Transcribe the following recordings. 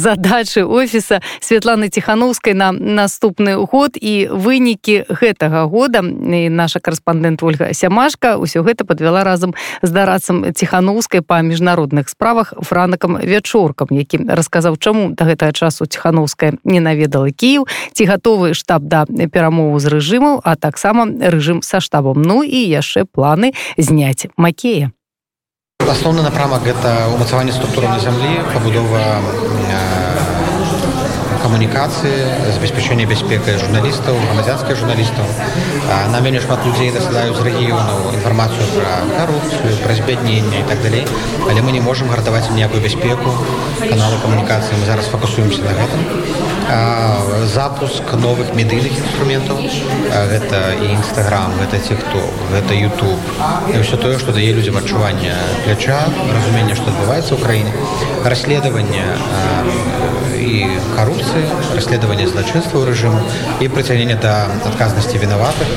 задачы офіса Святланы ціхановскай на наступны год і вынікі гэтага года. І наша карэспандэнт ольга сямашка ўсё гэта подвяла разам з дарацам ціхановскай па міжнародных справах франакам вячоркам які расказаў чаму да гэтага часу ціхановская не наведала Кіев ці гатовы штаб да перамову з рэжымаў а таксама рэжым са штабам. Ну і яшчэ планы зняць макея асноўны напрамак гэта ўмацаванне структуры на зямлі пабудова камунікацыі забеспячэння бяспекай журналістаў грамадзянскіх журналістаў нам вельмі шмат людзей дасылаюць рэгіёнаў інфармацыю пра карупцыю пра збядненне і так далей але мы не можемм гартаваць ніякую бяспеку каналы камунікацыі мы зараз фокусуемся на гэтым запуск новых медыйных інструментаў гэта і нстаграм гэта ці хто гэта youtube. І ўсё тое што дае людзям адчування пляча разумення што адбываецца ў краіне расследаванне і коррупции, расследование злочинства режима и притянение до отказности виноватых.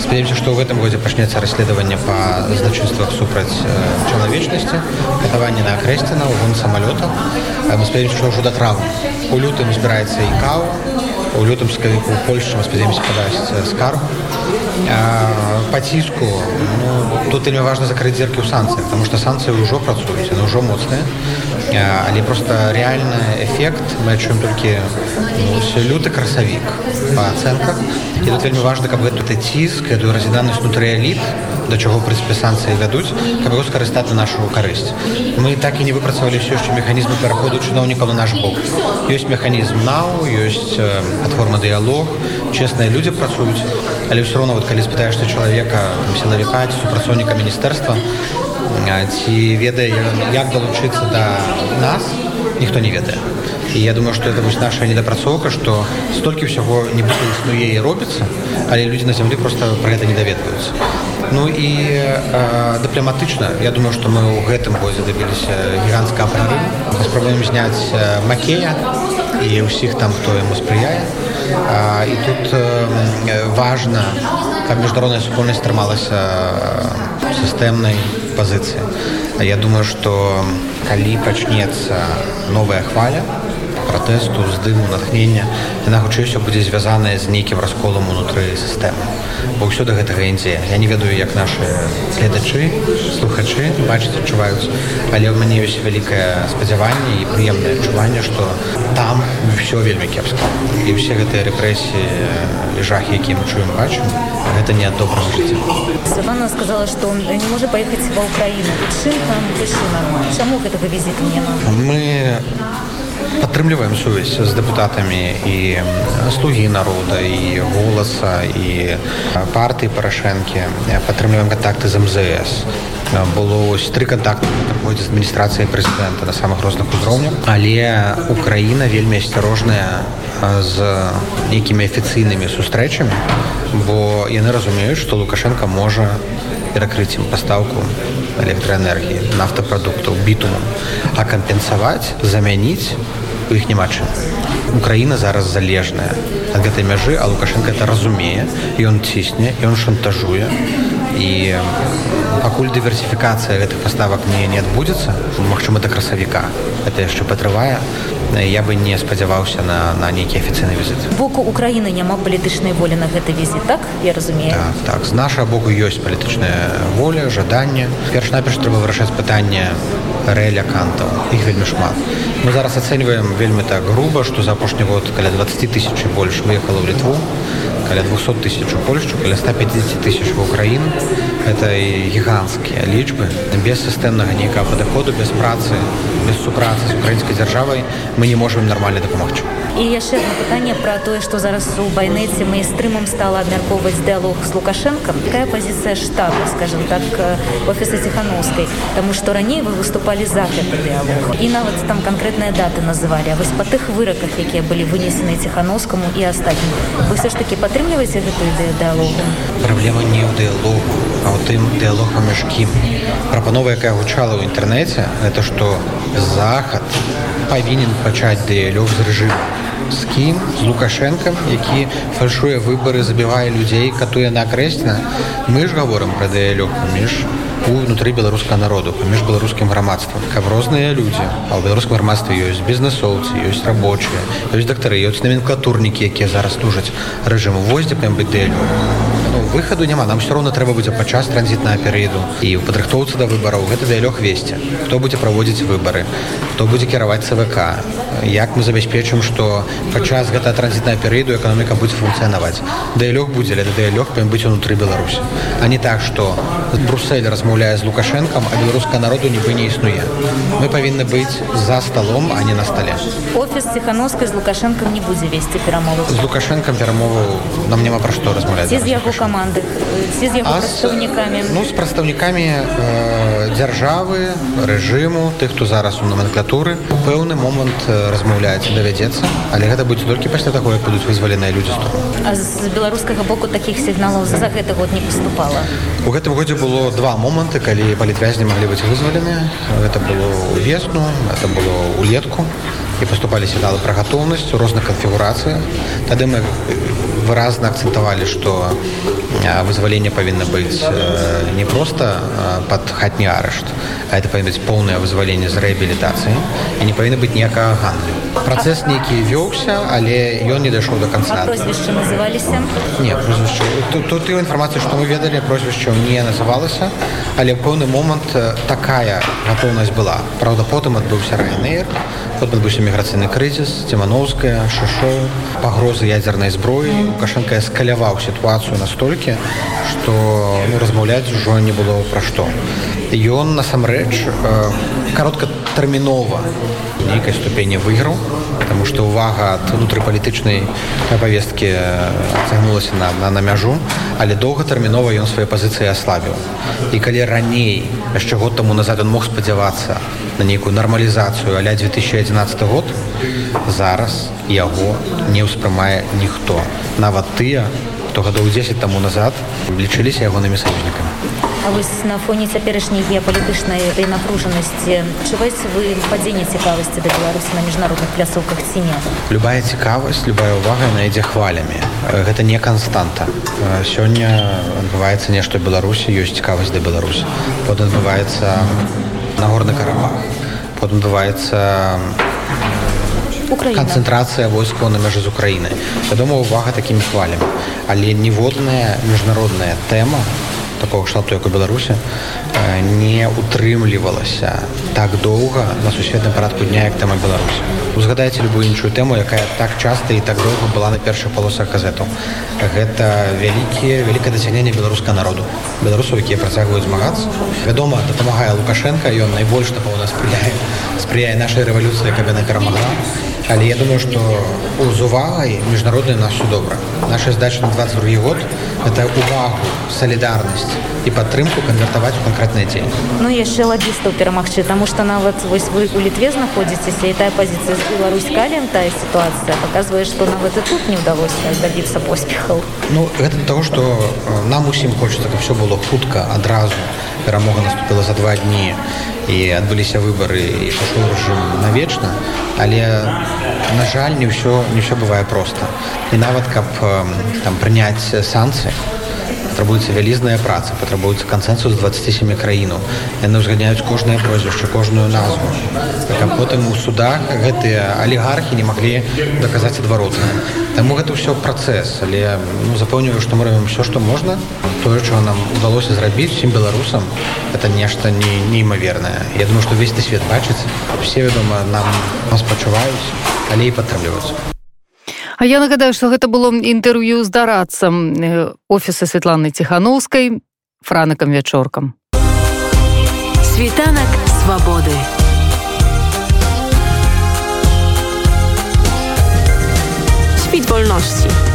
Спадзяемся, што ў гэтым годзе пачнецца расследаванне па злачынствах супраць э, чалавечнасці, катаванне на акрэсціна, угон самалёта. Мы спадзяемся, што ўжо да траўмы. У лютым збіраецца і каў. У лютым скавіку Польшчы мы спадзяемся падасць скарб. Па ціску ну, тут вельмі важна закрыць дзеркі ў санкцыях, таму што санкцыі ўжо працуюць, яны ўжо моцныя але просто реальны эфект мы адчуем толькі ну, люты красавік по ацэнках і тут вельмі важна каб гэту ты ціск эту разіданасць внутры эліт да чаго прынцыпе санкцыі вядуць каб его скарыстаць на нашу карысць мы так і не выпрацавалі все яшчэ механізмы пераходу чыноўнікаў на наш бок. Ёсць механізм нау ёсць платформа дыялог чесныя людзі працуюць але ўсё роўно вот калі спытаешься чалавека сілавіка супрацоўніка міністэрства ці ведае як далучыцца да нас ніхто не ведае і я думаю что это вось наша недапрацоўка что столькі ўсяго будзе існуе і робіцца але людзі на зямлі просто про гэта не даведваюцца ну і э, дыпламатычна я думаю что мы ў гэтым годзе дабіліся гігантска прары спрабуем зняць макея і ўсіх там хто яму спрыяе і тут э, важна каб міжнародная супольнасць трымалася сістэмнай пазіцыі. Я думаю, што калі пачнецца новая хваля, пратэсту здыму натхнення яна хутчэй усё будзе звязаная з нейкім расколам унутры сістэмы бо ўсё да гэтага індзе я не ведаю як наши гледачы слухачы бачыць адчуваюць. Але ў мяне ёсць вялікае спадзяванне і прыемнае адчуванне што там ўсё вельмі кепска. І ўсе гэтыя рэпрэсіі жахі які мы чуем бачым гэта не добра жыцця Савана сказала што он не можа паехаць ва ўкраіну чым там чаму гэтага візіту не мы падтрымліваем сувязь з дэпутатамі і слугі народа і голаса і партыі парашэнкі падтрымліваем кантакты з МЗС. Было ось кантакты праходзіць з адміністрацыяй прэзідэнта на самых розных узроўнях але Украіна вельмі асцярожная з нейкімі афіцыйнымі сустрэчамі бо яны разумеюць што лукашенко можа перакрыць ім пастаўку электраэнергіі нафтапрадуктаў бітумам а кампенсаваць замяніць у іх няма чым Украіна зараз залежная ад гэтай мяжы а лукашенко это разумее ён цісне ён шантажуе і пакуль дыверсіфікацыя гэтых паставак не не адбудзецца Мачыма да красавіка это яшчэ патрывае я бы не спадзяваўся на, на нейкі афіцыйны візіт боку Украіны няма палітычнай волі на гэты візіт так? Я разумею. Так, так. З наша боку ёсць палітычная воля жаданне. Перш-наперш трэба вырашаць пытанне рэля кантаў іх вельмі шмат. Мы зараз ацэньваем вельмі так груба што за апошні год каля 20 тысяч больш выехала ў літву каля 200 тысяч у польшу каля 150 тысяч в украіну это гіганцкія лічбы без сістэмнага нейкага падыходу без працы без супрацы з украінскай дзяржавай мы не можем нормально дапамагчы і яшчэ одно пытанне пра тое што зараз у байнеце мы стрымам стала абмяркоўваць дыалог з лукашэнкам. Такая пазіцыя штаба скажем так офіса ціхановскай Таму што раней вы выступалі за гэты дыалог і нават там канкрэтныя даты называлі. Вось па тых выраках якія былі вынесены ціхановскаму і астатнім вы все ж таки падтрымліваеце гэтую ідэю дыалогу праблема не ў дыалогу а ў тым дыалог паміж кім. Прапанова якая гучала ў інтэрнэце это што захад павінен пачаць дыялёг з рэжыму з кім з лукашенкам які фальшуе выбары забівае людзей катуе на акрэсна мы ж гаворым пра дыялёг між унутры беларускага народу паміж беларускім грамадствам. Каб розныя людзі а ў беларускам грамадстве ёсць бізнесоўцы ёсць рабочыя ёсць дактары ёсць наменклатурнікі якія зараз тужаць рэжыму. Воздзе прям бы дыялёг. Выхаду няма нам все роўно трэба будзе падчас транзітнага перыяду. І ў падрыхтоўцы да выбараў гэта дыялёг весці. Хто будзе праводзіць выбары хто будзе кіраваць цвк? Як мы забяспечым што падчас гэта транзітнага перыяду эканоміка будзе функцыянаваць дыялёг будзе ля дыялёг павін быць унутры беларусі а не так што брусель размаўляе з лукашэнкам а беларуска народу нібы не існуе мы павінны быць за сталом а не на стале офіс ціхановскай з лукашэнкам не будзе весці перамову з лукашэнкам перамову нам няма пра што размаўляць з яго каманд команды ці з яго прадстаўнікамі ну з прадстаўнікамі э, дзяржавы рэжыму тых хто зараз у номенклатуры пэўны момант размаўляецца давядзецца. Але гэта будзе толькі пасля таго як будуць вызваленыя людзі з беларускага боку таких сігналаў за гэты год не паступала? У гэтым годзе было два моманты калі палітвязні маглі быць вызвалены гэта было весну это было улетку і паступалі сігналы пра гатоўнасць у розных канфігурацыях. Тады мы выразна акцэнтавалі што вызваленне павінна быць не проста пад хатні арышт а это павінна быць поўнае вызваленне з рэабілітацыі і не павінна быць ніякага гандлю працэс нейкі вёўся але ён не дайшоў до конца. Прозвішча называліся? Не тут ты інфармацыю што мы ведалі прозвішча не называлася але пэўны момант такая гатоўнасць была. Праўда потым адбыўся райнер адбыўся міграцыйны крызіс цімановская шашоў пагрозы ядзернай зброі. Лукашенко эскаляваў сітуацыю настолькі што ну, размаўляць ужо не было пра што ён насамрэч э, кароткатэрмінова нейкай ступені выйграў потому что увага ад унутрыпалітычнай павесткі цягнулася на, на, на мяжу але доўгатэрмінова ён свае пазіцыі аслабіў. І калі раней яшчэ год таму назад он мог спадзявацца на нейкую нармалізацыю аля 2011 год зараз яго не ўспрымае ніхто. Нават тыя хто гадоў 10 таму назад лічыліся ягонымі саюзнікамі А вось на фоне цяперашняй геапалітычнай напружанасці чуваеце вы падзенне цікавасці да беларусі на міжнародных пляцоўках ці не? Любая цікавасць любая ўвага на ідзе хвалямі гэта не канстанта сёння адбываецца нешта беларусі ёсць цікавасць да беларусі. Под адбываецца нагорны карабах. Потым адбываецца канцэнтрацыя войскаў на мяжы з украінай. Вядома увага такімі хвалямі. Але ніводная міжнародная тэма такого штату як у беларусе не утрымлівалася так доўга на сусветным парадку дня як тэма беларусі узгадайце любую іншую тэму якая так часта і так доўга была на першых полосах газетаў гэта вялікія вялікае дасягненне беларускага народу. Беларусаў якія працягваюць змагацца. Вядома дапамагае лукашенко ён найбольш напэўна спрыяе спрыяе нашай рэвалюцыі каб яна перамагла але я думаю что з увагай міжнароднай нас все добра. Наша здача на 22 год это увагу солідарнасць і падтрымку канвертаваць у канкрэтныя дзень ну яшчэ ладзістаў перамагчы тому что нават вось вы у літве знаходзіцеся і тая пазіцыя з Беларусь калем тая сітуацыя показвае што нават і тут не ўдалося дабіцца поспехаў. Ну гэта того что нам усім хочется каб все было хутка адразу. Перамога наступила за два дні. і адбыліся выбары і пашоў рэжым навечна але на жаль не ўсё не ўсё бывае проста і нават каб там прыняць санкцыі патрабуецца вялізная праца патрабуецца кансенсус 27 краінаў яны ўзганяюць кожнае прозвішча кожную назву. Каб потым у судах гэтыя алігархі не маглі даказаць адваротна. Таму гэта ўсё працэс але ну, запэўніваю што мы робім все што можна. Тое чого нам удалося зрабіць усім беларусам это нешта не неймавернае. Я думаю што весь ты свет бачыць все вядома нам нас пачуваюць але і падтрымліваюць А я нагадаю, што гэта было інтэрв'ю з дарадцам офіса Святланы Ціхановскай франакам вячоркам. Світанак свабоды. Світ вольнасці.